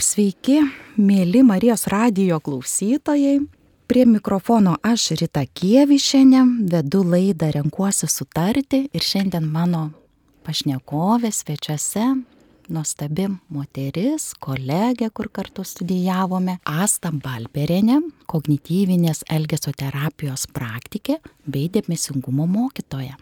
Sveiki, mėly Marijos radijo klausytojai. Prie mikrofono aš Rita Kievišienė, vedu laidą Renkuosi sutarti ir šiandien mano pašnekovė svečiuose nuostabi moteris, kolegė, kur kartu studijavome, Asta Balperinė, kognityvinės elgesio terapijos praktikė bei dėmesingumo mokytoja.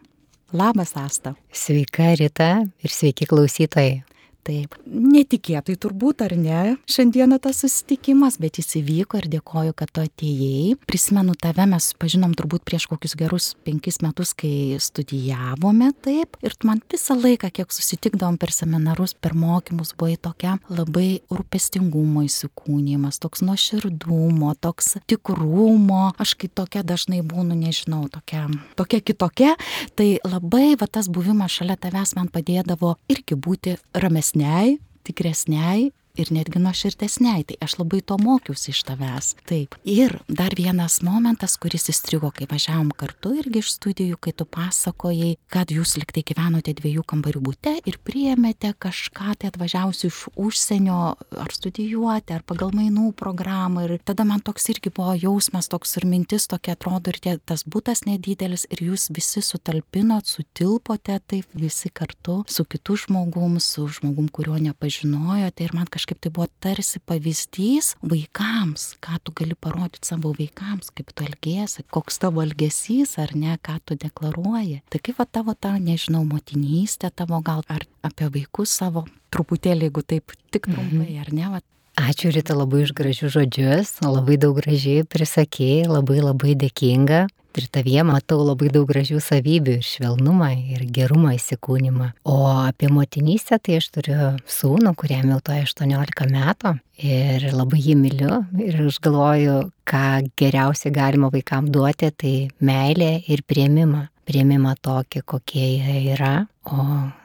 Labas, Asta. Sveika, Rita ir sveiki klausytojai. Taip, netikėtai turbūt ar ne, šiandieną tas susitikimas, bet jis įvyko ir dėkoju, kad tu atėjai. Prisimenu tave, mes pažinom turbūt prieš kokius gerus penkis metus, kai studijavome taip. Ir man visą laiką, kiek susitikdavom per seminarus, per mokymus, buvai tokia labai rūpestingumo įsikūnymas, toks nuoširdumo, toks tikrumo. Aš kai tokia dažnai būnu, nežinau, tokia, tokia kitokia, tai labai va tas buvimas šalia tavęs man padėdavo irgi būti ramesnė tikresniai, tikresniai ir netgi nuoširdesniai. Tai aš labai to mokiausi iš tavęs. Taip. Ir dar vienas momentas, kuris įstrigo, kai važiavom kartu irgi iš studijų, kai tu pasakojai, kad jūs liktai gyvenote dviejų kambarių būte ir priėmėte kažką tai atvažiavusi iš užsienio ar studijuoti, ar pagal mainų programą. Ir tada man toks irgi buvo jausmas, toks ir mintis tokia atrodo, ir tie, tas būtas nedidelis ir jūs visi sutalpinot, sutilpote taip visi kartu su kitu žmogum, su žmogum, kurio nepažinojote. Ir man kažkaip kažkaip tai buvo tarsi pavyzdys vaikams, ką tu gali parodyti savo vaikams, kaip tu elgėsi, koks tavo elgesys ar ne, ką tu deklaruoji. Tai kaip va tavo ta, nežinau, motinystė tavo gal ar apie vaikus savo, truputėlį, jeigu taip tik trumpai, mhm. ar ne, va, Ačiū Rita labai už gražius žodžius, labai daug gražiai prisakėjai, labai labai dėkinga ir tavyje matau labai daug gražių savybių ir švelnumą, ir gerumą įsikūnymą. O apie motinystę tai aš turiu sūnų, kuriam jau to 18 metų ir labai jį myliu ir aš galvoju, ką geriausiai galima vaikam duoti, tai meilė ir prieimimą. Prieimimą tokį, kokie jie yra, o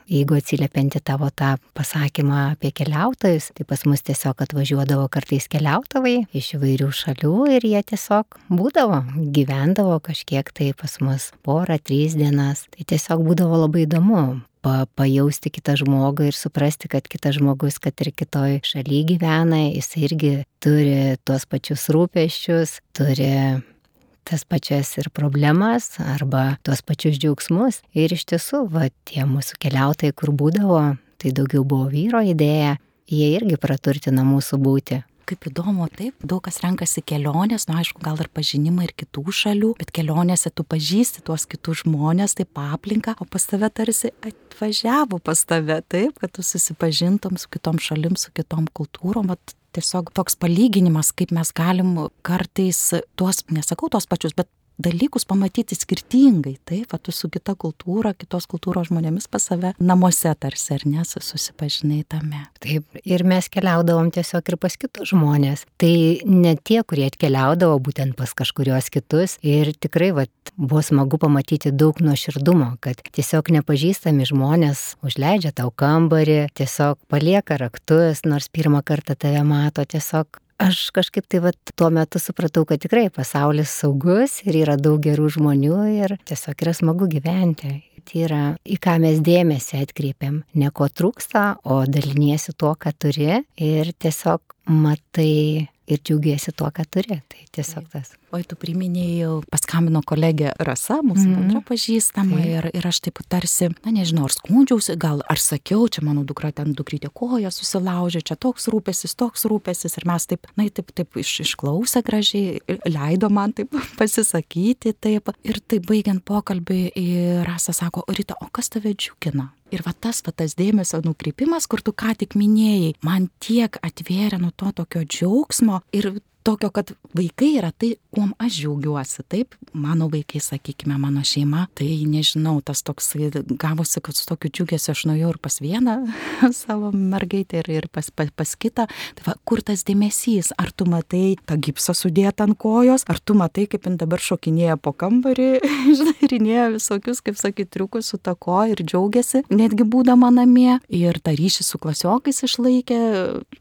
jeigu atsiliepianti tavo tą pasakymą apie keliautojus, tai pas mus tiesiog atvažiuodavo kartais keliautojai iš įvairių šalių ir jie tiesiog būdavo, gyvendavo kažkiek tai pas mus porą, trys dienas. Tai tiesiog būdavo labai įdomu pa, pajausti kitą žmogų ir suprasti, kad kitas žmogus, kad ir kitoj šalyje gyvena, jis irgi turi tuos pačius rūpeščius, turi tas pačias ir problemas arba tuos pačius džiaugsmus. Ir iš tiesų, va, tie mūsų keliautojai, kur būdavo, tai daugiau buvo vyro idėja, jie irgi praturtina mūsų būti. Kaip įdomu, taip, daug kas renkasi kelionės, nu aišku, gal ir pažinimą ir kitų šalių, bet kelionėse tu pažįsti tuos kitus žmonės, taip aplinką, o pas tave tarsi atvažiavo pas tave, taip, kad tu susipažintum su kitom šalim, su kitom kultūrom, vat tiesiog toks palyginimas, kaip mes galim kartais tuos, nesakau tuos pačius, bet dalykus pamatyti skirtingai, taip, va, tu su kita kultūra, kitos kultūros žmonėmis pas save namuose tarsi ar nes susipažinai tame. Taip, ir mes keliaudavom tiesiog ir pas kitus žmonės. Tai ne tie, kurie atkeliaudavo būtent pas kažkurios kitus ir tikrai va, buvo smagu pamatyti daug nuoširdumo, kad tiesiog nepažįstami žmonės užleidžia tau kambarį, tiesiog palieka raktus, nors pirmą kartą tave mato, tiesiog aš kažkaip tai vat tuo metu supratau, kad tikrai pasaulis saugus ir yra daug gerų žmonių ir tiesiog yra smagu gyventi. Tai yra, į ką mes dėmesį atkreipiam, ne ko trūksta, o daliniesi tuo, ką turi ir tiesiog matai ir džiaugiesi tuo, ką turi. Tai tiesiog tas. Oi, tu priminėjai, paskambino kolegė Rasa, mūsų mm. bendra pažįstama tai. ir, ir aš taip tarsi, na nežinau, ar skundžiausi, gal ar sakiau, čia mano dukra ten dukrytė koja susilaužė, čia toks rūpesis, toks rūpesis ir mes taip, na, taip, taip iš, išklausę gražiai, leido man taip pasisakyti, taip. Ir taip baigiant pokalbį, Rasa sako, Rita, o kas tave džiugina? Ir va tas, va tas dėmesio nukreipimas, kur tu ką tik minėjai, man tiek atvėrė nuo to tokio džiaugsmo ir tokio, kad vaikai yra tai, kuom aš džiaugiuosi. Taip, mano vaikai, sakykime, mano šeima, tai nežinau, tas toks gavosi, kad su tokiu džiugesiu aš nuėjau ir pas vieną savo mergaitę ir, ir pas, pas, pas kitą. Tai va, kur tas dėmesys? Ar tu matai tą gipsą sudėtą ant kojos, ar tu matai, kaip jin dabar šokinėja po kambarį, žinairinėja visokius, kaip sakyti, triukus su tako ir džiaugiasi, netgi būdama namie. Ir tą ryšį su klasiokais išlaikė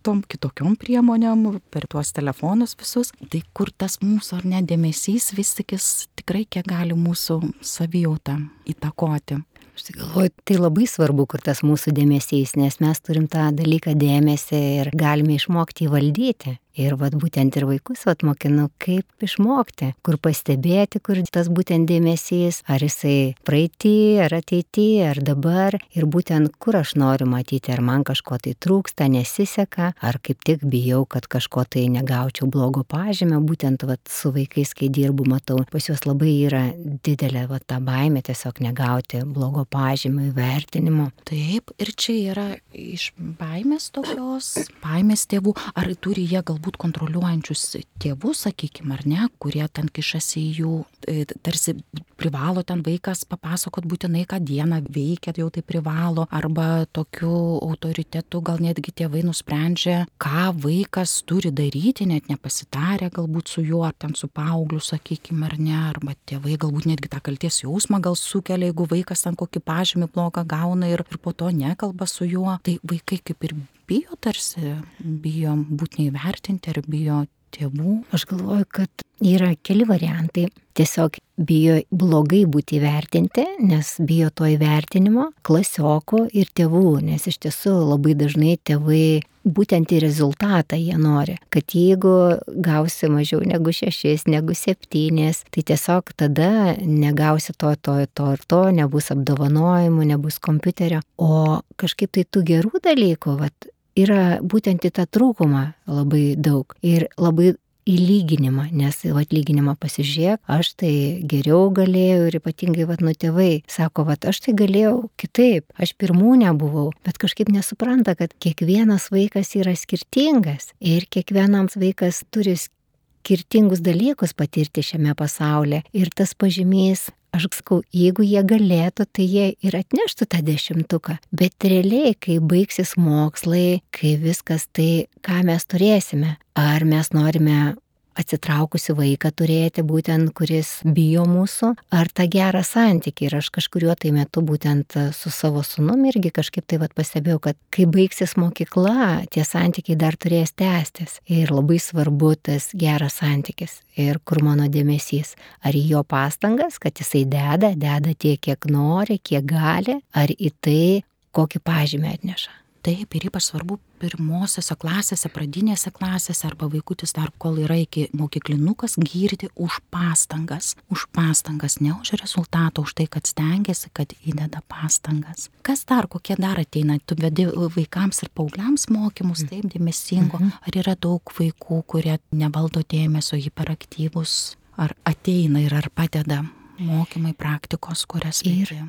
tom kitokiom priemonėm per tuos telefonus dalykus visus, tai kur tas mūsų ar nedėmesys vis tik jis tikrai kiek gali mūsų savijautą įtakoti. Aš tai galvoju, tai labai svarbu, kur tas mūsų dėmesys, nes mes turim tą dalyką dėmesį ir galime išmokti įvaldyti. Ir vat būtent ir vaikus vat mokinu, kaip išmokti, kur pastebėti, kur tas būtent dėmesys, ar jisai praeitį, ar ateitį, ar dabar. Ir būtent kur aš noriu matyti, ar man kažko tai trūksta, nesiseka, ar kaip tik bijau, kad kažko tai negaučiau blogo pažymio. Būtent vat su vaikais, kai dirbu, matau, pas juos labai yra didelė vat ta baimė tiesiog negauti blogo pažymio įvertinimo. Taip, ir čia yra iš baimės tokios, baimės tėvų, ar turi jie galbūt galbūt kontroliuojančius tėvus, sakykime, ar ne, kurie ten kišasi į jų, e, tarsi privalo ten vaikas papasakot būtinai, ką dieną veikia, jau tai privalo, arba tokiu autoritetu gal netgi tėvai nusprendžia, ką vaikas turi daryti, net nepasitarę galbūt su juo, ar ten su paaugliu, sakykime, ar ne, arba tėvai galbūt netgi tą kalties jausmą gal sukelia, jeigu vaikas ten kokį pažymį blogą gauna ir, ir po to nekalba su juo, tai vaikai kaip ir bijo tarsi, bijo būti neįvertinti ar bijo tėvų. Aš galvoju, kad yra keli variantai. Tiesiog bijo blogai būti įvertinti, nes bijo to įvertinimo klasiokų ir tėvų, nes iš tiesų labai dažnai tėvai būtent į rezultatą jie nori, kad jeigu gausi mažiau negu šešis, negu septynės, tai tiesiog tada negausi to, to, to ir to, nebus apdovanojimų, nebus kompiuterio, o kažkaip tai tų gerų dalykų, vat, yra būtent į tą trūkumą labai daug ir labai į lyginimą, nes va, lyginimą pasižiūrėk, aš tai geriau galėjau ir ypatingai va, nu tėvai sako, va, aš tai galėjau kitaip, aš pirmų nebuvau, bet kažkaip nesupranta, kad kiekvienas vaikas yra skirtingas ir kiekvienams vaikas turi skirtingus dalykus patirti šiame pasaulyje ir tas pažymys aš sakau, jeigu jie galėtų, tai jie ir atneštų tą dešimtuką. Bet realiai, kai baigsis mokslai, kai viskas tai, ką mes turėsime, ar mes norime atsitraukusi vaiką turėti, būtent kuris bijo mūsų, ar tą gerą santykį. Ir aš kažkuriuo tai metu būtent su savo sunum irgi kažkaip tai vad pastebėjau, kad kai baigsis mokykla, tie santykiai dar turės tęstis. Ir labai svarbu tas geras santykis. Ir kur mano dėmesys. Ar į jo pastangas, kad jisai deda, deda tiek, kiek nori, kiek gali, ar į tai, kokį pažymį atneša. Taip, ir ypač svarbu pirmosiose klasėse, pradinėse klasėse arba vaikutis dar kol yra iki mokyklinukas gyrti už pastangas. Už pastangas, ne už rezultatą, už tai, kad stengiasi, kad įdeda pastangas. Kas dar, kokie dar ateina, tu vedi vaikams ir paaugliams mokymus, mm. taip dėmesingo, mhm. ar yra daug vaikų, kurie nevaldo dėmesio, hiperaktyvus, ar ateina ir ar padeda mokymai praktikos, kurias vedi.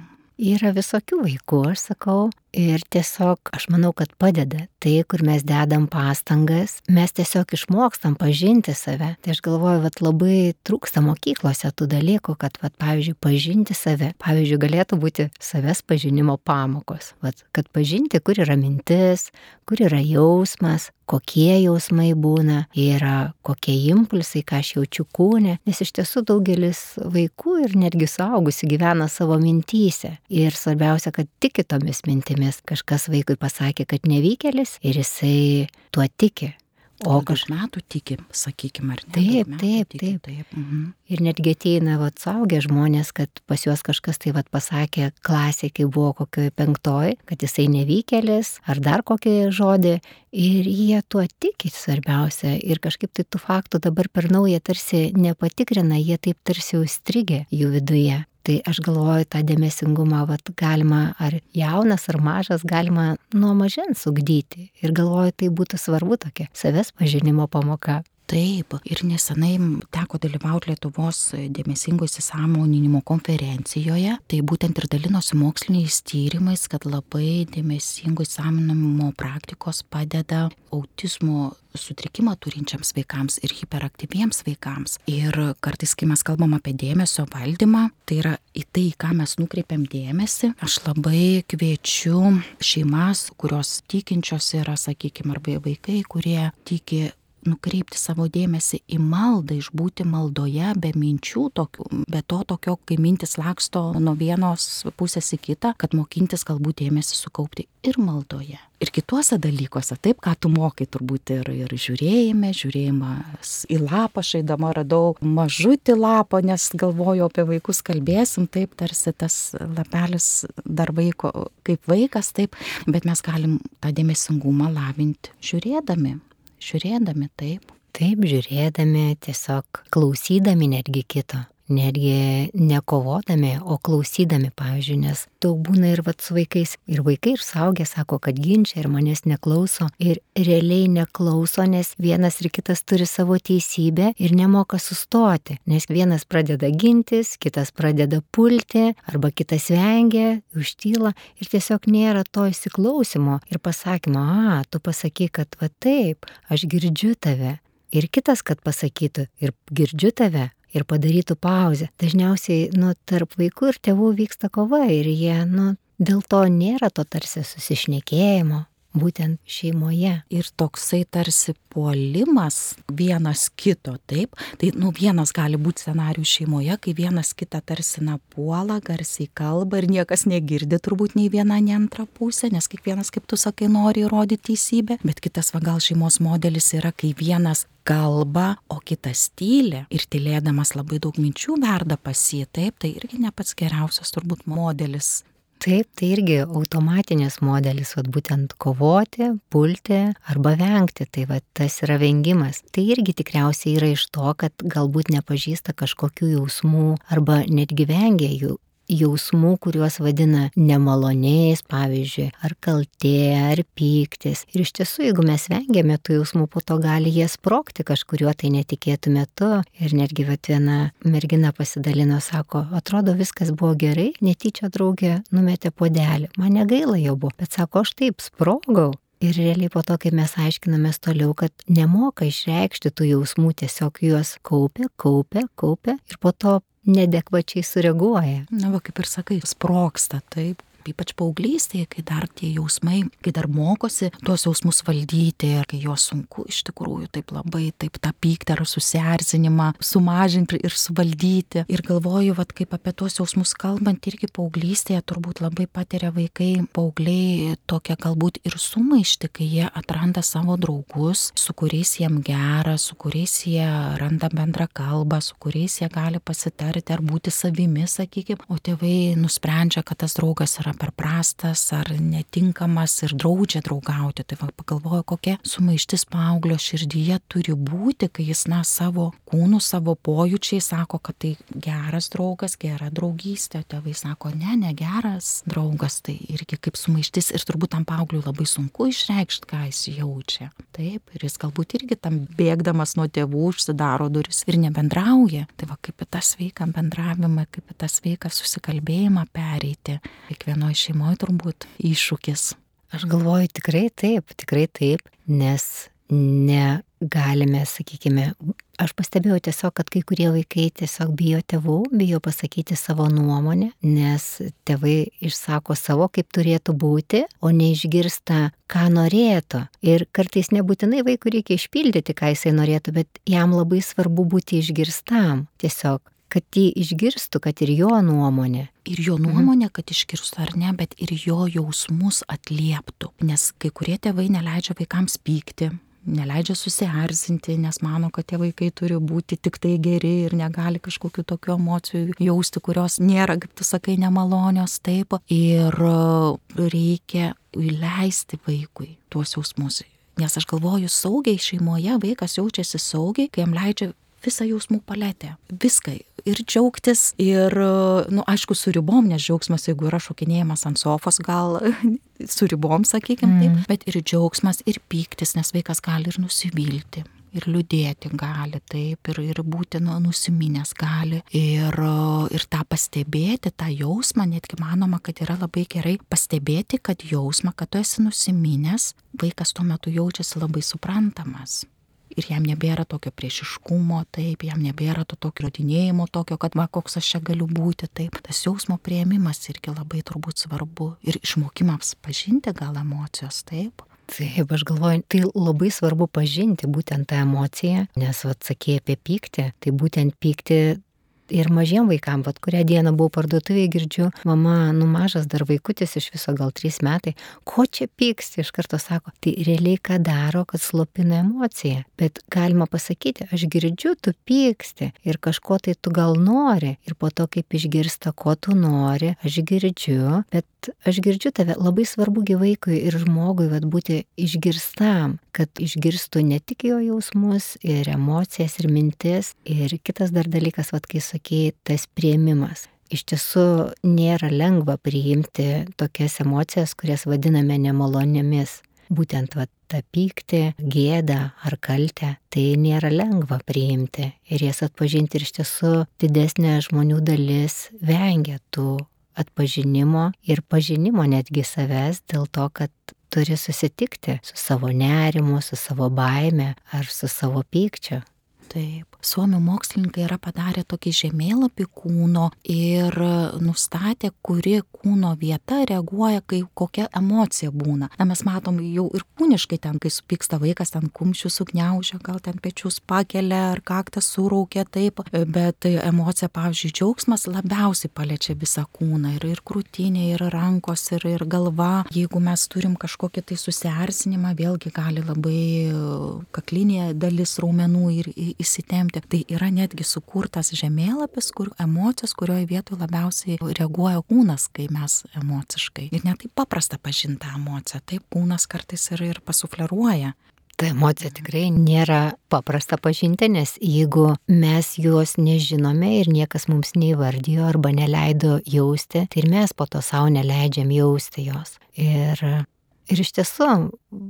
Yra visokių vaikų, aš sakau, ir tiesiog aš manau, kad padeda tai, kur mes dedam pastangas, mes tiesiog išmokstam pažinti save. Tai aš galvoju, kad labai trūksta mokyklose tų dalykų, kad, vat, pavyzdžiui, pažinti save. Pavyzdžiui, galėtų būti savęs pažinimo pamokos. Vat, kad pažinti, kur yra mintis, kur yra jausmas, kokie jausmai būna, yra kokie impulsai, ką aš jaučiu kūne, nes iš tiesų daugelis vaikų ir netgi suaugusių gyvena savo mintyse. Ir svarbiausia, kad tiki tomis mintimis. Kažkas vaikui pasakė, kad nevykėlis ir jisai tuo tiki. O kažkaip metų tiki, sakykime, ar ne? Taip, taip, tiki, taip. taip. Mhm. Ir netgi ateina vat suaugę žmonės, kad pas juos kažkas tai vat pasakė klasė, kai buvo kokioje penktoji, kad jisai nevykėlis, ar dar kokį žodį. Ir jie tuo tiki svarbiausia. Ir kažkaip tai tų faktų dabar per naują tarsi nepatikrina, jie taip tarsi užstrigė jų viduje. Tai aš galvoju, tą dėmesingumą vat, galima ar jaunas, ar mažas, galima nuo mažens ugdyti. Ir galvoju, tai būtų svarbu tokia savęs pažinimo pamoka. Taip, ir nesenai teko dalyvauti Lietuvos dėmesingo įsisamoninimo konferencijoje, tai būtent ir dalinosi moksliniais tyrimais, kad labai dėmesingo įsisamoninimo praktikos padeda autizmo sutrikimą turinčiams vaikams ir hiperaktyviems vaikams. Ir kartais, kai mes kalbam apie dėmesio valdymą, tai yra į tai, ką mes nukreipiam dėmesį, aš labai kviečiu šeimas, kurios tikinčios yra, sakykime, arba vaikai, kurie tiki nukreipti savo dėmesį į maldą, išbūti maldoje be minčių, tokių, be to tokio, kai mintis laksto nuo vienos pusės į kitą, kad mokintis galbūt dėmesį sukaupti ir maldoje. Ir kituose dalykuose, taip, ką tu mokai, turbūt ir, ir žiūrėjime, žiūrėjimas į lapą, šaidama radau mažutį lapą, nes galvoju apie vaikus kalbėsim, taip, tarsi tas lapelis dar vaiko, kaip vaikas, taip, bet mes galim tą dėmesingumą lavinti žiūrėdami, žiūrėdami, taip. Taip, žiūrėdami, tiesiog klausydami netgi kito netgi nekovodami, o klausydami, pavyzdžiui, nes daug būna ir vat su vaikais, ir vaikai, ir saugę sako, kad ginčia ir manęs neklauso, ir realiai neklauso, nes vienas ir kitas turi savo teisybę ir nemoka sustoti, nes vienas pradeda gintis, kitas pradeda pulti, arba kitas vengia, užtyla ir tiesiog nėra to įsiklausimo ir pasakymo, a, tu pasaky, kad va taip, aš girdžiu tave. Ir kitas, kad pasakytų, ir girdžiu tave, ir padarytų pauzę. Dažniausiai, nu, tarp vaikų ir tėvų vyksta kova ir jie, nu, dėl to nėra to tarsi susišnekėjimo būtent šeimoje. Ir toksai tarsi puolimas vienas kito, taip, tai nu vienas gali būti scenarių šeimoje, kai vienas kitą tarsi na puola, garsiai kalba ir niekas negirdi turbūt nei viena, nei antra pusė, nes kiekvienas, kaip tu sakai, nori įrodyti teisybę, bet kitas va gal šeimos modelis yra, kai vienas kalba, o kitas tyli. Ir tylėdamas labai daug minčių verda pasi, taip, tai irgi ne pats geriausias turbūt modelis Taip, tai irgi automatinis modelis, vad būtent kovoti, pulti arba vengti, tai vad tas yra vengimas. Tai irgi tikriausiai yra iš to, kad galbūt nepažįsta kažkokių jausmų arba netgi vengia jų jausmų, kuriuos vadina nemaloniais, pavyzdžiui, ar kaltė, ar pyktis. Ir iš tiesų, jeigu mes vengiame tų jausmų, po to gali jie sprokti kažkuriuo tai netikėtų metu. Ir netgi vat, viena mergina pasidalino, sako, atrodo viskas buvo gerai, netyčia draugė numetė podelį. Man negaila jo buvo, bet sako, aš taip sprogau. Ir realiai po to, kai mes aiškinamės toliau, kad nemoka išreikšti tų jausmų, tiesiog juos kaupia, kaupia, kaupia ir po to nedekvačiai sureaguoja. Na, va, kaip ir sakai, sproksta, taip, ypač paauglystėje, kai dar tie jausmai, kai dar mokosi tuos jausmus valdyti ir kai juos sunku iš tikrųjų taip labai, taip tą pyktį ar susierzinimą sumažinti ir suvaldyti. Ir galvoju, vad kaip apie tuos jausmus kalbant, irgi paauglystėje turbūt labai patiria vaikai, paaugliai tokia galbūt ir sumaišti, kai jie atranda savo draugus, su kuriais jiem gera, su kuriais jie randa bendrą kalbą, su kuriais jie gali pasitarti ar būti savimi, sakykime, o tėvai nusprendžia, kad tas draugas yra yra per prastas ar netinkamas ir draudžia draugauti. Tai va, pagalvoju, kokia sumaištis paauglio širdyje turi būti, kai jis, na, savo kūnų, savo pojūčiai sako, kad tai geras draugas, gera draugystė. Tėvai sako, ne, ne geras draugas. Tai irgi kaip sumaištis ir turbūt tam paaugliui labai sunku išreikšti, ką jis jaučia. Taip, ir jis galbūt irgi tam bėgdamas nuo tėvų užsidaro duris ir nebendrauja. Tai va, kaip į tą sveiką bendravimą, kaip į tą sveiką susikalbėjimą pereiti. Kiekvieno kiekvienoj šeimoje turbūt iššūkis. Aš galvoju tikrai taip, tikrai taip, nes negalime, sakykime, aš pastebėjau tiesiog, kad kai kurie vaikai tiesiog bijo tėvų, bijo pasakyti savo nuomonę, nes tėvai išsako savo, kaip turėtų būti, o neišgirsta, ką norėtų. Ir kartais nebūtinai vaikui reikia išpildyti, ką jisai norėtų, bet jam labai svarbu būti išgirstam. Tiesiog kad jį išgirstų, kad ir jo nuomonė. Ir jo mhm. nuomonė, kad išgirstų ar ne, bet ir jo jausmus atlieptų. Nes kai kurie tėvai neleidžia vaikams pykti, neleidžia susierzinti, nes mano, kad tie vaikai turi būti tik tai geri ir negali kažkokių tokių emocijų jausti, kurios nėra, kaip tu sakai, nemalonios taip. Ir reikia įleisti vaikui tuos jausmus. Nes aš galvoju, saugiai šeimoje vaikas jaučiasi saugiai, kai jam leidžia visą jausmų paletę. Viską. Ir džiaugtis, ir, nu, aišku, su ribom, nes džiaugsmas, jeigu yra šokinėjimas ant sofos, gal su ribom, sakykime, mm. taip, bet ir džiaugsmas, ir pyktis, nes vaikas gali ir nusivilti ir liūdėti gali, taip, ir, ir būti nu, nusiminęs gali. Ir, ir tą pastebėti, tą jausmą, netgi manoma, kad yra labai gerai pastebėti, kad jausmą, kad tu esi nusiminęs, vaikas tuo metu jaučiasi labai suprantamas ir jam nebėra tokio priešiškumo, taip, jam nebėra to tokio rodinėjimo, tokio, kad va, koks aš čia galiu būti, taip. Tas jausmo prieimimas irgi labai turbūt svarbu ir išmokimas pažinti gal emocijos, taip. Taip, aš galvoju, tai labai svarbu pažinti būtent tą emociją, nes, vad, sakė apie pyktį, tai būtent pyktį ir mažiem vaikam, vat, kurią dieną buvau parduotuvėje, girdžiu, mama, nu mažas dar vaikutis iš viso gal 3 metai, ko čia pyksti, iš karto sako, tai realiai ką daro, kad slopina emociją. Bet galima pasakyti, aš girdžiu, tu pyksti ir kažko tai tu gal nori ir po to kaip išgirsta, ko tu nori, aš girdžiu, bet aš girdžiu tave, labai svarbu vaikui ir žmogui vat, būti išgirstam, kad išgirstų ne tik jo jausmus ir emocijas ir mintis. Ir kitas dar dalykas, vat, kai sakėjai, tas prieimimas. Iš tiesų nėra lengva priimti tokias emocijas, kurias vadiname nemalonėmis. Būtent va, tą pyktį, gėdą ar kaltę, tai nėra lengva priimti ir jas atpažinti ir iš tiesų didesnė žmonių dalis vengia tų atpažinimo ir pažinimo netgi savęs dėl to, kad turi susitikti su savo nerimu, su savo baime ar su savo pykčiu. Taip. Suomių mokslininkai yra padarę tokį žemėlapį kūno ir nustatė, kuri kūno vieta reaguoja, kai kokia emocija būna. Na, mes matom jau ir kūniškai ten, kai supyksta vaikas, ten kumščių sukniaužia, gal ten pečius pakelia ar kaktą suraukia taip, bet emocija, pavyzdžiui, džiaugsmas labiausiai paliečia visą kūną ir, ir krūtinė, ir rankos, ir, ir galva. Jeigu mes turim kažkokį tai susierzinimą, vėlgi gali labai kaklinė dalis raumenų ir įsitempti priimti. Tai yra netgi sukurtas žemėlapis, kur emocijos, kurioje vietoje labiausiai reaguoja kūnas, kai mes emociškai. Ir net taip paprasta pažinti emociją, taip kūnas kartais ir, ir pasufleruoja. Ta emocija tikrai nėra paprasta pažinti, nes jeigu mes juos nežinome ir niekas mums neįvardijo arba neleido jausti, tai ir mes po to savo neleidžiam jausti jos. Ir Ir iš tiesų,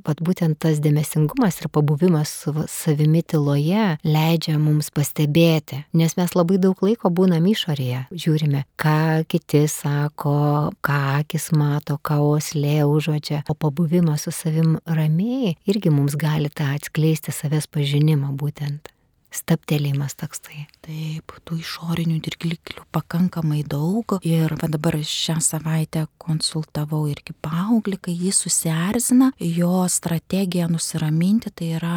vat būtent tas dėmesingumas ir pabuvimas su savimi tyloje leidžia mums pastebėti, nes mes labai daug laiko būnam išorėje, žiūrime, ką kiti sako, ką akis mato, ką oslė užuodžia, o pabuvimas su savim ramiai irgi mums gali tą atskleisti savęs pažinimą būtent. Staptelėjimas toksai. Taip, tų išorinių dirgiklių pakankamai daug ir va dabar šią savaitę konsultavau irgi paauglį, kai jis susierzina, jo strategija nusiraminti tai yra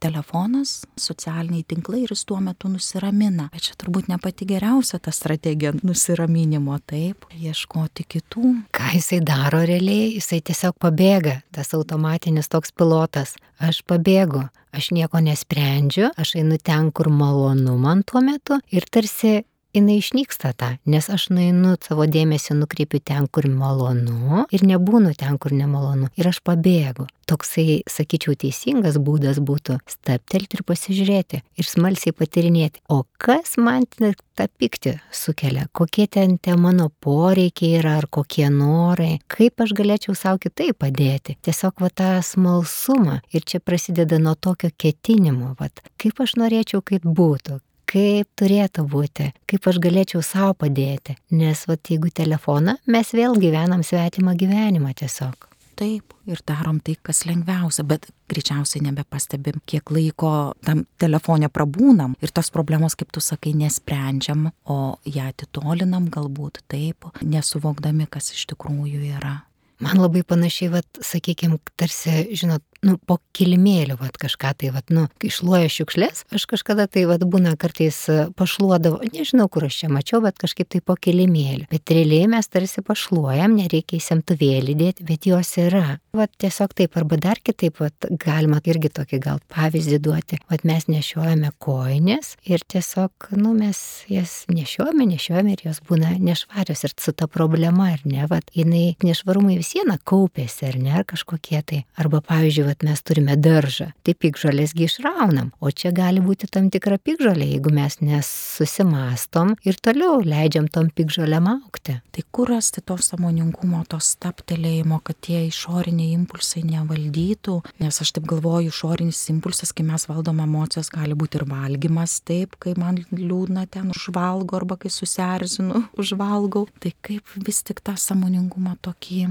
telefonas, socialiniai tinklai ir jis tuo metu nusiramina. Bet čia turbūt ne pati geriausia ta strategija nusiraminimo, taip, ieškoti kitų. Ką jisai daro realiai, jisai tiesiog pabėga, tas automatinis toks pilotas. Aš pabėgu, aš nieko nesprendžiu, aš einu ten, kur malonu man tuo metu ir tarsi jinai išnyksta ta, nes aš nueinu savo dėmesį nukreipiu ten, kur malonu ir nebūnu ten, kur nemalonu. Ir aš pabėgu. Toksai, sakyčiau, teisingas būdas būtų staptelti ir pasižiūrėti ir smalsiai patirinėti, o kas man tą pyktį sukelia, kokie ten tie mano poreikiai yra ar kokie norai, kaip aš galėčiau savo kitaip padėti. Tiesiog va tą smalsumą. Ir čia prasideda nuo tokio ketinimo, va, kaip aš norėčiau, kad būtų, kaip turėtų būti, kaip aš galėčiau savo padėti. Nes va, jeigu telefoną, mes vėl gyvenam svetimą gyvenimą tiesiog. Taip, ir darom tai, kas lengviausia, bet greičiausiai nebepastebim, kiek laiko tam telefonė prabūnam ir tos problemos, kaip tu sakai, nesprendžiam, o ją atitolinam galbūt taip, nesuvokdami, kas iš tikrųjų yra. Man labai panašiai, vat, sakykime, tarsi, žinot, nu, po kilimėliu, vat, kažką tai, vat, nu, kai šluoja šiukšlės, aš kažkada tai, vat, būna kartais e, pašluodavo, nežinau, kur aš čia mačiau, bet kažkaip tai po kilimėliu. Bet realiai mes tarsi pašluojam, nereikia įsemtuvėlį dėti, bet jos yra. Vat tiesiog taip, arba dar kitaip, vat, galima irgi tokį gal pavyzdį duoti. Vat mes nešiojame koinės ir tiesiog, nu, mes jas nešiojame, nešiojame ir jos būna nešvarios ir su ta problema, ar ne, vat, jinai nešvarumai vis viena kaupėsi, ar ne, ar kažkokie tai. Arba, pavyzdžiui, kad mes turime daržą, tai pikžolėsgi išraunam, o čia gali būti tam tikra pikžolė, jeigu mes nesusimastom ir toliau leidžiam tom pikžolėm aukti. Tai kur rasti to samoningumo, to staptelėjimo, kad tie išoriniai impulsai nevaldytų, nes aš taip galvoju, išorinis impulsas, kai mes valdom emocijas, gali būti ir valgymas, taip, kai man liūdna ten užvalgo arba kai susierzinu, užvalgau. Tai kaip vis tik tą samoningumą tokį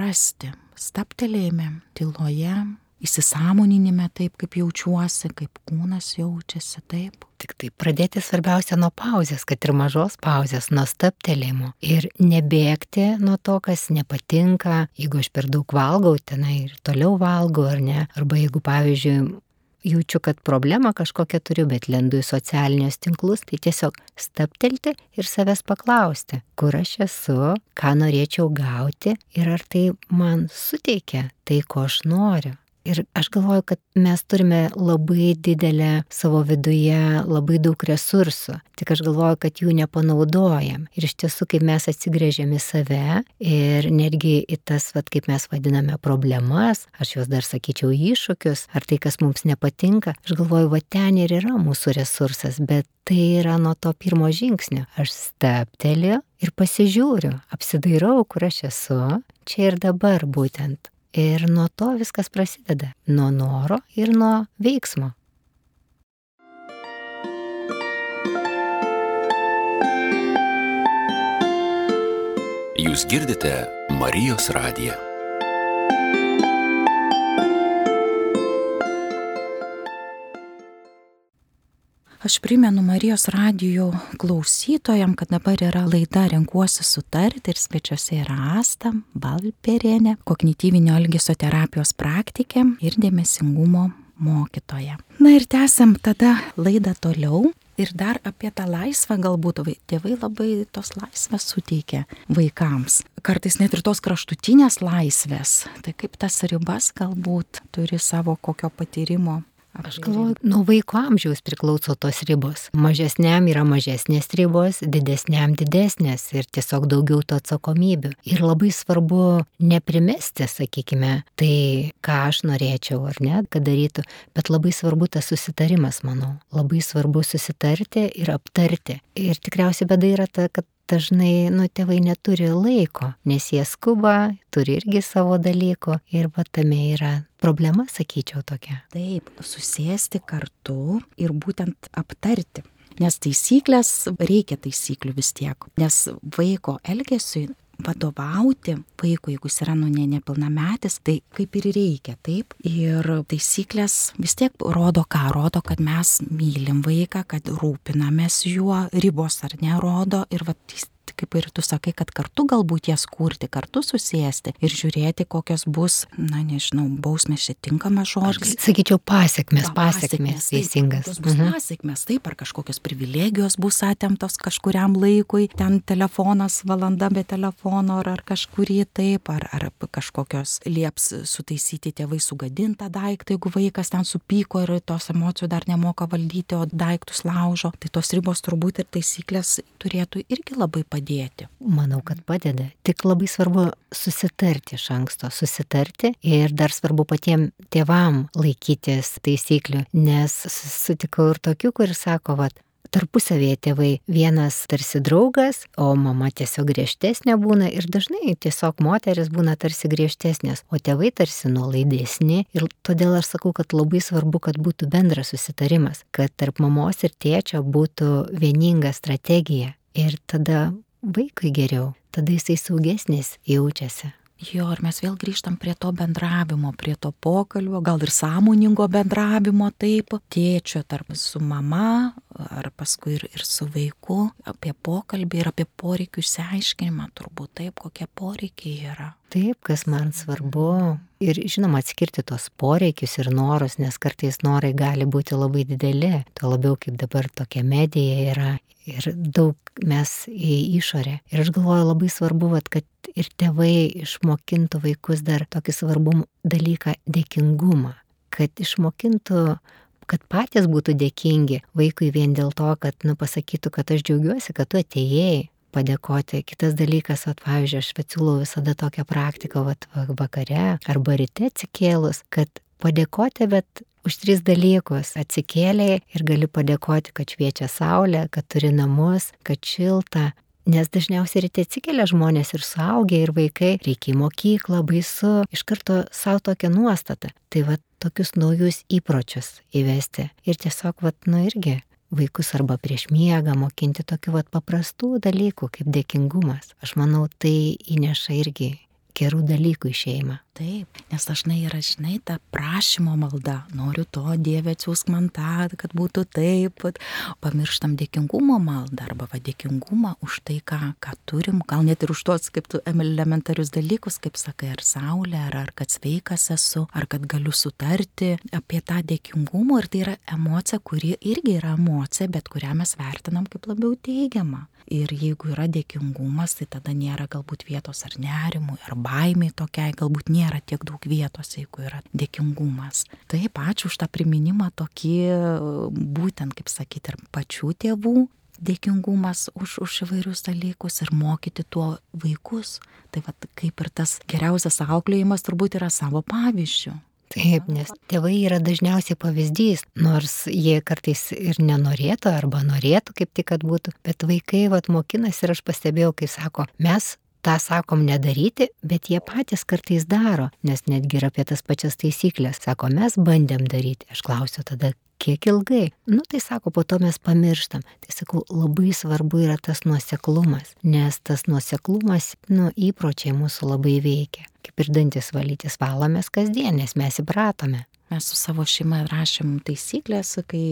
rasti, staptelėjime, tyloje, įsisamoninime taip, kaip jaučiuosi, kaip kūnas jaučiasi taip. Tik tai pradėti svarbiausia nuo pauzės, kad ir mažos pauzės, nuo staptelėjimo. Ir nebėgti nuo to, kas nepatinka, jeigu aš per daug valgau, tenai ir toliau valgau ar ne. Arba jeigu, pavyzdžiui, jaučiu, kad problemą kažkokią turiu, bet lendu į socialinius tinklus, tai tiesiog staptelti ir savęs paklausti, kur aš esu, ką norėčiau gauti ir ar tai man suteikia tai, ko aš noriu. Ir aš galvoju, kad mes turime labai didelę savo viduje, labai daug resursų, tik aš galvoju, kad jų nepanaudojam. Ir iš tiesų, kaip mes atsigrėžiam į save ir netgi į tas, vat, kaip mes vadiname, problemas, aš juos dar sakyčiau iššūkius, ar tai, kas mums nepatinka, aš galvoju, va ten ir yra mūsų resursas, bet tai yra nuo to pirmo žingsnio. Aš stepteliu ir pasižiūriu, apsidairau, kur aš esu, čia ir dabar būtent. Ir nuo to viskas prasideda. Nuo noro ir nuo veiksmo. Jūs girdite Marijos radiją. Aš primenu Marijos radijų klausytojam, kad dabar yra laida Renkuosi sutarti ir svečiuose yra Asta Balperienė, kognityvinio elgesio terapijos praktikė ir dėmesingumo mokytoja. Na ir tęsiam tada laidą toliau. Ir dar apie tą laisvę galbūt tėvai labai tos laisvės suteikia vaikams. Kartais net ir tos kraštutinės laisvės. Tai kaip tas ribas galbūt turi savo kokio patyrimo Aš galvoju, nuo vaiko amžiaus priklauso tos ribos. Mažesniam yra mažesnės ribos, didesniam didesnės ir tiesiog daugiau to atsakomybių. Ir labai svarbu neprimesti, sakykime, tai, ką aš norėčiau ar ne, kad darytų, bet labai svarbu tas susitarimas, manau. Labai svarbu susitarti ir aptarti. Ir tikriausiai bėda yra ta, kad dažnai, nu, tėvai neturi laiko, nes jie skuba, turi irgi savo dalykų ir va tame yra problema, sakyčiau, tokia. Taip, susėsti kartu ir būtent aptarti. Nes taisyklės, reikia taisyklių vis tiek, nes vaiko elgesiui vadovauti vaikui, jeigu jis yra nu ne nepilnametis, tai kaip ir reikia, taip. Ir taisyklės vis tiek rodo ką, rodo, kad mes mylim vaiką, kad rūpinamės juo, ribos ar nerodo ir va, kaip ir tu sakai, kad kartu galbūt jas kurti, kartu susėsti ir žiūrėti, kokios bus, na nežinau, bausmės čia tinkamas žodis. Sakyčiau, pasiekmes, pasiekmes, teisingas. Bus mhm. pasiekmes, taip, ar kažkokios privilegijos bus atemtos kažkuriam laikui, ten telefonas valanda be telefono, ar, ar kažkurį taip, ar, ar kažkokios lieps sutaisyti tėvai sugadintą daiktą, jeigu vaikas ten supyko ir tos emocijų dar nemoka valdyti, o daiktus laužo. Tai tos ribos turbūt ir taisyklės turėtų irgi labai padėti padėti? Manau, kad padeda. Tik labai svarbu susitarti iš anksto, susitarti ir dar svarbu patiems tėvam laikytis taisyklių, nes sutikau ir tokių, kur sako, vad, tarpusavėje tėvai vienas tarsi draugas, o mama tiesiog griežtesnė būna ir dažnai tiesiog moteris būna tarsi griežtesnės, o tėvai tarsi nuolaidesni ir todėl aš sakau, kad labai svarbu, kad būtų bendras susitarimas, kad tarp mamos ir tėčio būtų vieninga strategija ir tada vaikui geriau, tada jisai saugesnis jaučiasi. Jo, ir mes vėl grįžtam prie to bendravimo, prie to pokalbio, gal ir sąmoningo bendravimo taip, tėčio tarp su mama, ar paskui ir, ir su vaiku, apie pokalbį ir apie poreikių išsiaiškinimą, turbūt taip, kokie poreikiai yra. Taip, kas man svarbu. Ir žinoma, atskirti tos poreikius ir norus, nes kartais norai gali būti labai dideli, tuo labiau kaip dabar tokia medija yra ir daug mes į išorę. Ir aš galvoju labai svarbu, vat, kad ir tėvai išmokintų vaikus dar tokį svarbų dalyką - dėkingumą, kad išmokintų kad patys būtų dėkingi vaikui vien dėl to, kad, nu, pasakytų, kad aš džiaugiuosi, kad tu atėjai padėkoti. Kitas dalykas, vat, pavyzdžiui, aš siūlau visada tokią praktiką, vat, vakare arba ryte atsikėlus, kad padėkoti, bet už tris dalykus. Atsikėlė ir gali padėkoti, kad šviečia saulė, kad turi namus, kad šilta. Nes dažniausiai ryte atsikelia žmonės ir suaugę, ir vaikai, reikia į mokyklą, baisu, iš karto savo tokią nuostatą. Tai va tokius naujus įpročius įvesti. Ir tiesiog, va, nu irgi vaikus arba prieš miegą mokinti tokių vat paprastų dalykų kaip dėkingumas. Aš manau, tai įneša irgi gerų dalykų į šeimą. Taip, nes dažnai yra, žinai, ta prašymo malda. Noriu to, Dieve, atsiūsk man tą, kad būtų taip. Pamirštam dėkingumo maldą arba va dėkingumą už tai, ką, ką turim. Gal net ir už tuos, kaip tu elementarius dalykus, kaip sakai, ar saulė, ar, ar kad sveikas esu, ar kad galiu sutarti apie tą dėkingumą. Ir tai yra emocija, kuri irgi yra emocija, bet kurią mes vertinam kaip labiau teigiamą. Ir jeigu yra dėkingumas, tai tada nėra galbūt vietos ar nerimui, ar baimiai tokiai, galbūt nėra tiek daug vietos, jeigu yra dėkingumas. Taip, ačiū už tą priminimą tokį, būtent, kaip sakyti, ir pačių tėvų dėkingumas už, už įvairius dalykus ir mokyti tuo vaikus. Tai va, kaip ir tas geriausias auklėjimas turbūt yra savo pavyzdžių. Taip, nes tėvai yra dažniausiai pavyzdys, nors jie kartais ir nenorėtų arba norėtų kaip tik, kad būtų, bet vaikai vat mokinasi ir aš pastebėjau, kai sako, mes tą sakom nedaryti, bet jie patys kartais daro, nes netgi ir apie tas pačias taisyklės. Sako, mes bandėm daryti. Aš klausiu tada, kiek ilgai? Nu, tai sako, po to mes pamirštam. Tai sakau, labai svarbu yra tas nuoseklumas, nes tas nuoseklumas, nu, įpročiai mūsų labai veikia. Kaip ir dantis valytis valomės kasdien, nes mes įpratome. Mes su savo šeima rašėm taisyklės, kai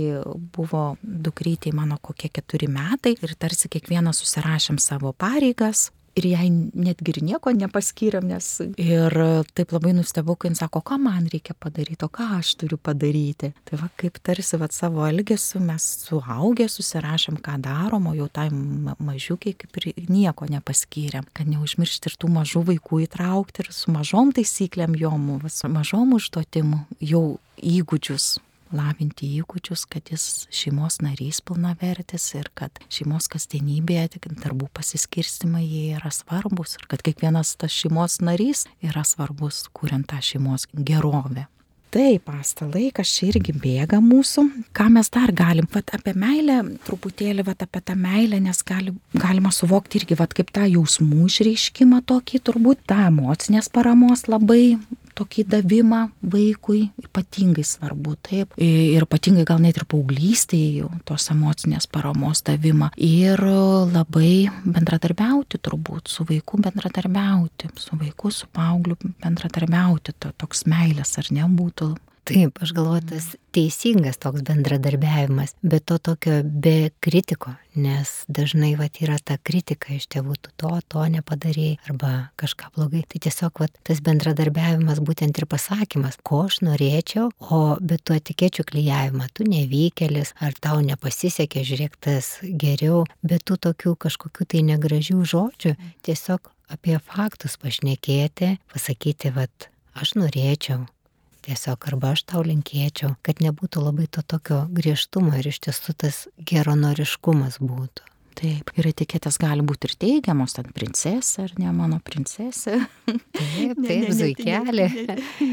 buvo dukrytė mano kokie keturi metai ir tarsi kiekvieną susirašėm savo pareigas, ir jai netgi ir nieko nepaskyrėm, nes ir taip labai nustebau, kai jis sako, ką man reikia padaryti, o ką aš turiu padaryti. Tai va, kaip tarsi va, savo elgesiu mes suaugę susirašėm, ką darom, o jau tai mažiukiai kaip ir nieko nepaskyrėm, kad neužmiršti ir tų mažų vaikų įtraukti ir su mažom taisyklėm jom, su mažom užduotim jau įgūdžius lavinti įgūdžius, kad jis šeimos narys pilnavertis ir kad šeimos kasdienybėje tik darbų pasiskirstimai jie yra svarbus ir kad kiekvienas tas šeimos narys yra svarbus, kuriant tą šeimos gerovę. Taip, pasta laikas čia irgi bėga mūsų. Ką mes dar galim, vat apie meilę, truputėlį vat apie tą meilę, nes gali, galima suvokti irgi vat kaip tą jausmų išreiškimą tokį, turbūt tą emocinės paramos labai tokį davimą vaikui ypatingai svarbu, taip. Ir ypatingai gal net ir paauglystėje tos emocinės paramos davimą. Ir labai bendradarbiauti turbūt, su vaiku bendradarbiauti, su vaiku, su paaugliu bendradarbiauti, to, toks meilės ar ne būtų Taip, aš galvoju, tas teisingas toks bendradarbiavimas, bet to tokio be kritiko, nes dažnai vat, yra ta kritika iš tėvų, tu to, to nepadarėjai arba kažką blogai. Tai tiesiog vat, tas bendradarbiavimas būtent ir pasakymas, ko aš norėčiau, o bet tu etikėčių klyjavimą, tu nevykėlis, ar tau nepasisekė, žiūrėk tas geriau, bet tu tokių kažkokių tai negražių žodžių, tiesiog apie faktus pašnekėti, pasakyti, vat, aš norėčiau, tiesiog arba aš tau linkėčiau, kad nebūtų labai to tokio griežtumo ir iš tiesų tas geronoriškumas būtų. Taip, ir etiketės gali būti ir teigiamos, ten princesė ar ne mano princesė. Taip, taip, zuikelė.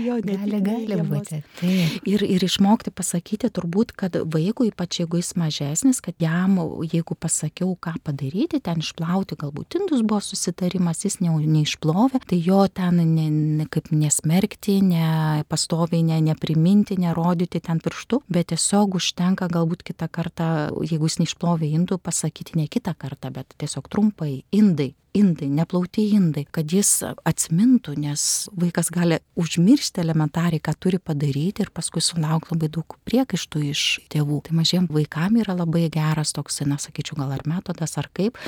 Jo, gali, gali būti. Taip. Ir, ir išmokti pasakyti turbūt, kad vaikui, ypač jeigu jis mažesnis, kad jam, jeigu pasakiau, ką padaryti, ten išplauti, galbūt indus buvo susitarimas, jis ne, neišplovė, tai jo ten ne, ne, kaip nesmerkti, ne pastoviai ne, nepriminti, nerodyti ten pirštų, bet tiesiog užtenka galbūt kitą kartą, jeigu jis neišplovė indų, pasakyti ne kitą kartą, bet tiesiog trumpai indai indai, neplauti indai, kad jis atsimintų, nes vaikas gali užmiršti elementariai, ką turi padaryti ir paskui sulaukti labai daug priekaištų iš tėvų. Tai mažiem vaikam yra labai geras toks, na, sakyčiau, gal ar metodas, ar kaip,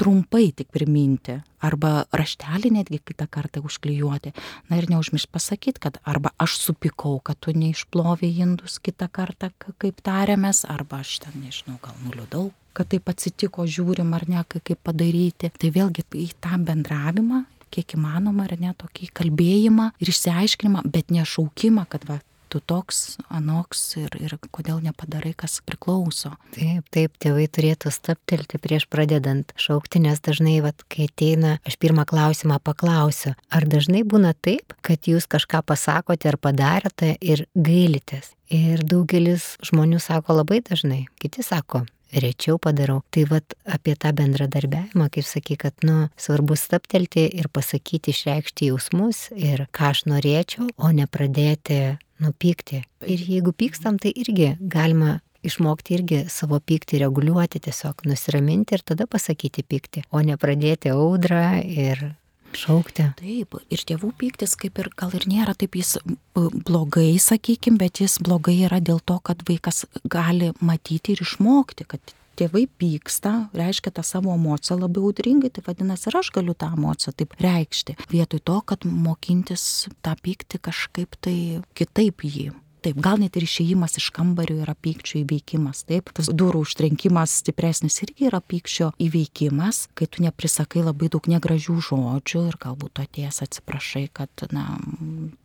trumpai tik priminti. Arba raštelį netgi kitą kartą užklijuoti. Na ir neužmiršti pasakyti, kad arba aš supikau, kad tu neišplovė indus kitą kartą, kaip tarėmės, arba aš ten, nežinau, gal nuliūdau, kad taip atsitiko, žiūrim ar ne, kaip padaryti. Tai vėlgi į tą bendravimą, kiek įmanoma, ar ne, tokį kalbėjimą ir išsiaiškinimą, bet nešaukimą, kad va, tu toks, anoks ir, ir kodėl nepadarai, kas priklauso. Taip, taip, tėvai turėtų staptelti prieš pradedant šaukti, nes dažnai, vat, kai ateina, aš pirmą klausimą paklausiu, ar dažnai būna taip, kad jūs kažką pasakote ar padarėte ir gailitės. Ir daugelis žmonių sako labai dažnai, kiti sako, rečiau padarau. Tai vad apie tą bendradarbiavimą, kaip sakai, kad, nu, svarbu staptelti ir pasakyti, išreikšti jausmus ir ką aš norėčiau, o ne pradėti nupykti. Ir jeigu pykstam, tai irgi galima išmokti irgi savo pyktį reguliuoti, tiesiog nusiraminti ir tada pasakyti pyktį, o ne pradėti audrą ir šaukti. Taip, ir tėvų pyktis kaip ir gal ir nėra taip jis blogai, sakykim, bet jis blogai yra dėl to, kad vaikas gali matyti ir išmokti, kad tėvai pyksta, reiškia tą savo emociją labai audringai, tai vadinasi ir aš galiu tą emociją taip reikšti. Vietoj to, kad mokintis tą pyktį kažkaip tai kitaip jį Taip, gal net ir išėjimas iš kambario yra pykčio įveikimas. Taip, tas durų užtrenkimas stipresnis irgi yra pykčio įveikimas, kai tu neprisakai labai daug negražių žodžių ir galbūt tu atėjęs atsiprašai, kad, na,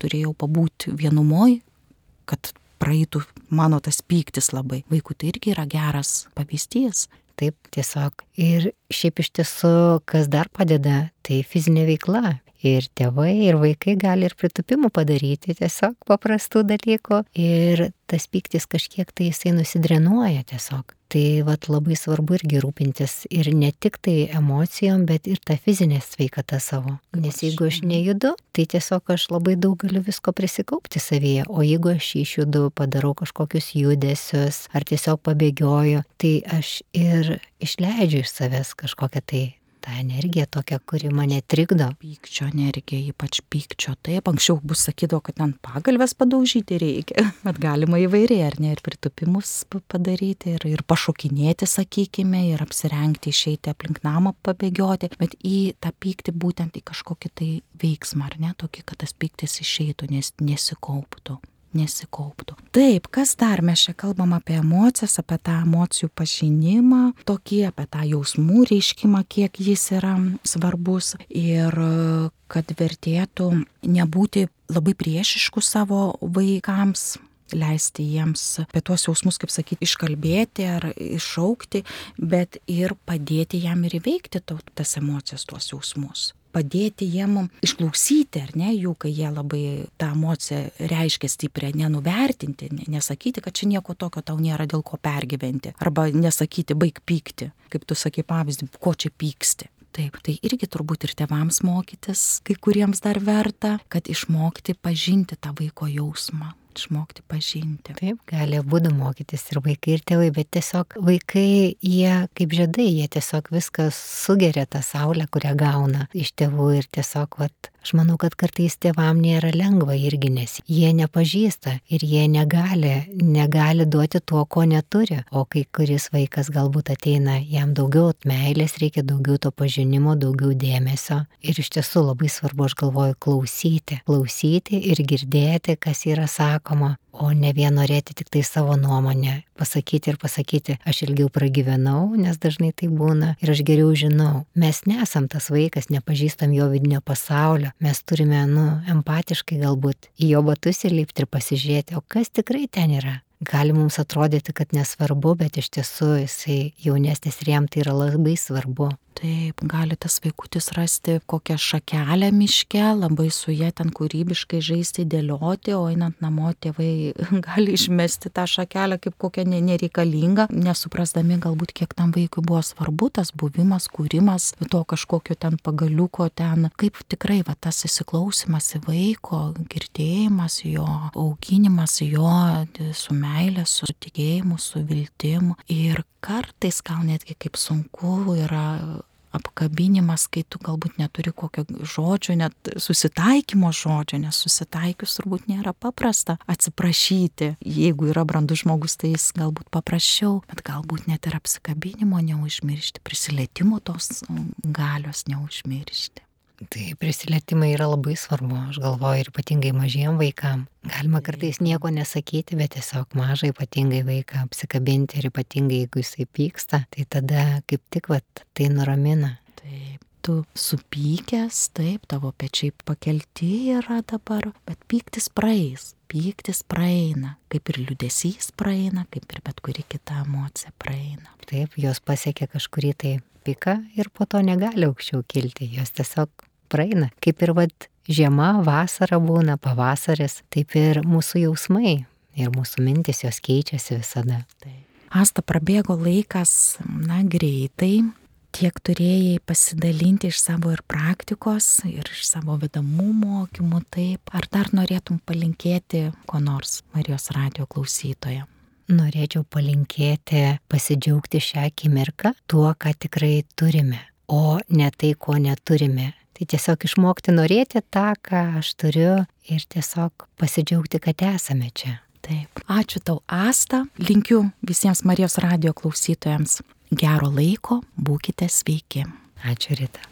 turėjau pabūti vienumoj, kad praeitų mano tas pyktis labai. Vaikų tai irgi yra geras pavyzdys. Taip, tiesiog. Ir šiaip iš tiesų, kas dar padeda, tai fizinė veikla ir tėvai, ir vaikai gali ir pritupimų padaryti, tiesiog paprastų dalykų. Ir tas pyktis kažkiek tai jisai nusidrenuoja tiesiog. Tai vat labai svarbu irgi rūpintis ir ne tik tai emocijom, bet ir tą fizinę sveikatą savo. Nes jeigu aš nejudu, tai tiesiog aš labai daug galiu visko prisikaupti savyje, o jeigu aš išjudu, padarau kažkokius judesius ar tiesiog pabėgioju, tai aš ir išleidžiu iš savęs kažkokią tai tą energiją tokią, kuri mane trikdo. Pykčio energija, ypač pykčio. Taip, anksčiau bus sakydavo, kad ant pagalbės padaužyti reikia, bet galima įvairiai, ar ne, ir pritupimus padaryti, ir, ir pašokinėti, sakykime, ir apsirengti, išeiti aplink namą, pabėgioti, bet į tą pyktį būtent į kažkokį tai veiksmą, ar ne, tokį, kad tas pyktis išeitų, nes nesikauptų nesikauptų. Taip, kas dar? Mes čia kalbam apie emocijas, apie tą emocijų pažinimą, tokį apie tą jausmų reiškimą, kiek jis yra svarbus. Ir kad vertėtų nebūti labai priešiškų savo vaikams, leisti jiems apie tuos jausmus, kaip sakyti, iškalbėti ar iššaukti, bet ir padėti jam ir įveikti tas emocijas, tuos jausmus padėti jiem išklausyti, ar ne, jų, kai jie labai tą emociją reiškia stiprią, nenuvertinti, nesakyti, kad čia nieko tokio tau nėra dėl ko pergyventi, arba nesakyti, baig pykti, kaip tu sakai pavyzdį, ko čia pyksti. Taip, tai irgi turbūt ir tevams mokytis, kai kuriems dar verta, kad išmokti pažinti tą vaiko jausmą išmokti pažinti. Taip, gali būdų mokytis ir vaikai, ir tėvai, bet tiesiog vaikai, jie kaip žiedai, jie tiesiog viskas sugeria tą saulę, kurią gauna iš tėvų ir tiesiog, vat, aš manau, kad kartais tėvam nėra lengva irgi, nes jie nepažįsta ir jie negali, negali duoti tuo, ko neturi. O kai kuris vaikas galbūt ateina, jam daugiau meilės reikia, daugiau to pažinimo, daugiau dėmesio. Ir iš tiesų labai svarbu, aš galvoju, klausyti. Klausyti ir girdėti, kas yra sakoma, o ne vien norėti tik tai savo nuomonę pasakyti ir pasakyti, aš ilgiau pragyvenau, nes dažnai tai būna ir aš geriau žinau. Mes nesam tas vaikas, nepažįstam jo vidinio pasaulio, mes turime, nu, empatiškai galbūt į jo batus įlipti ir pasižiūrėti, o kas tikrai ten yra gali mums atrodyti, kad nesvarbu, bet iš tiesų jisai jaunesnis ir jam tai yra labai svarbu. Taip, gali tas vaikutis rasti kokią šakelę miške, labai su jie ten kūrybiškai žaisti, dėlioti, o einant namo tėvai gali išmesti tą šakelę kaip kokią nereikalingą, nesuprasdami galbūt kiek tam vaikui buvo svarbu tas buvimas, kūrimas, to kažkokio ten pagaliuko ten, kaip tikrai va tas įsiklausimas į vaiko, girdėjimas jo, auginimas jo su meilė, su tikėjimu, su viltimu ir kartais gal netgi kaip sunku yra apkabinimas, kai tu galbūt neturi kokio žodžio, net susitaikymo žodžio, nes susitaikius turbūt nėra paprasta atsiprašyti. Jeigu yra brandus žmogus, tai jis galbūt paprasčiau, bet galbūt net ir apsikabinimo neužmiršti, prisilietimo tos galios neužmiršti. Tai prisilietimai yra labai svarbu, aš galvoju, ir ypatingai mažiem vaikam. Galima kartais nieko nesakyti, bet tiesiog mažai ypatingai vaiką apsikabinti ir ypatingai jeigu jisai pyksta, tai tada kaip tik vat, tai nuramina. Taip, tu supykęs, taip, tavo pečiai pakelti yra dabar, bet pyktis praeis, pyktis praeina, kaip ir liudesys praeina, kaip ir bet kuri kita emocija praeina. Taip, jos pasiekia kažkurį tai piką ir po to negali aukščiau kilti, jos tiesiog praeina. Kaip ir vad žiema, vasara būna, pavasaris, taip ir mūsų jausmai ir mūsų mintis jos keičiasi visada. Taip. Asta prabėgo laikas, na, greitai, tiek turėjai pasidalinti iš savo ir praktikos, ir iš savo vedamų mokymų, taip. Ar dar norėtum palinkėti ko nors Marijos radio klausytoje? Norėčiau palinkėti pasidžiaugti šią akimirką tuo, ką tikrai turime, o ne tai, ko neturime Tai tiesiog išmokti norėti tą, ką aš turiu ir tiesiog pasidžiaugti, kad esame čia. Taip. Ačiū tau, Asta. Linkiu visiems Marijos radio klausytojams gero laiko, būkite sveiki. Ačiū, Rita.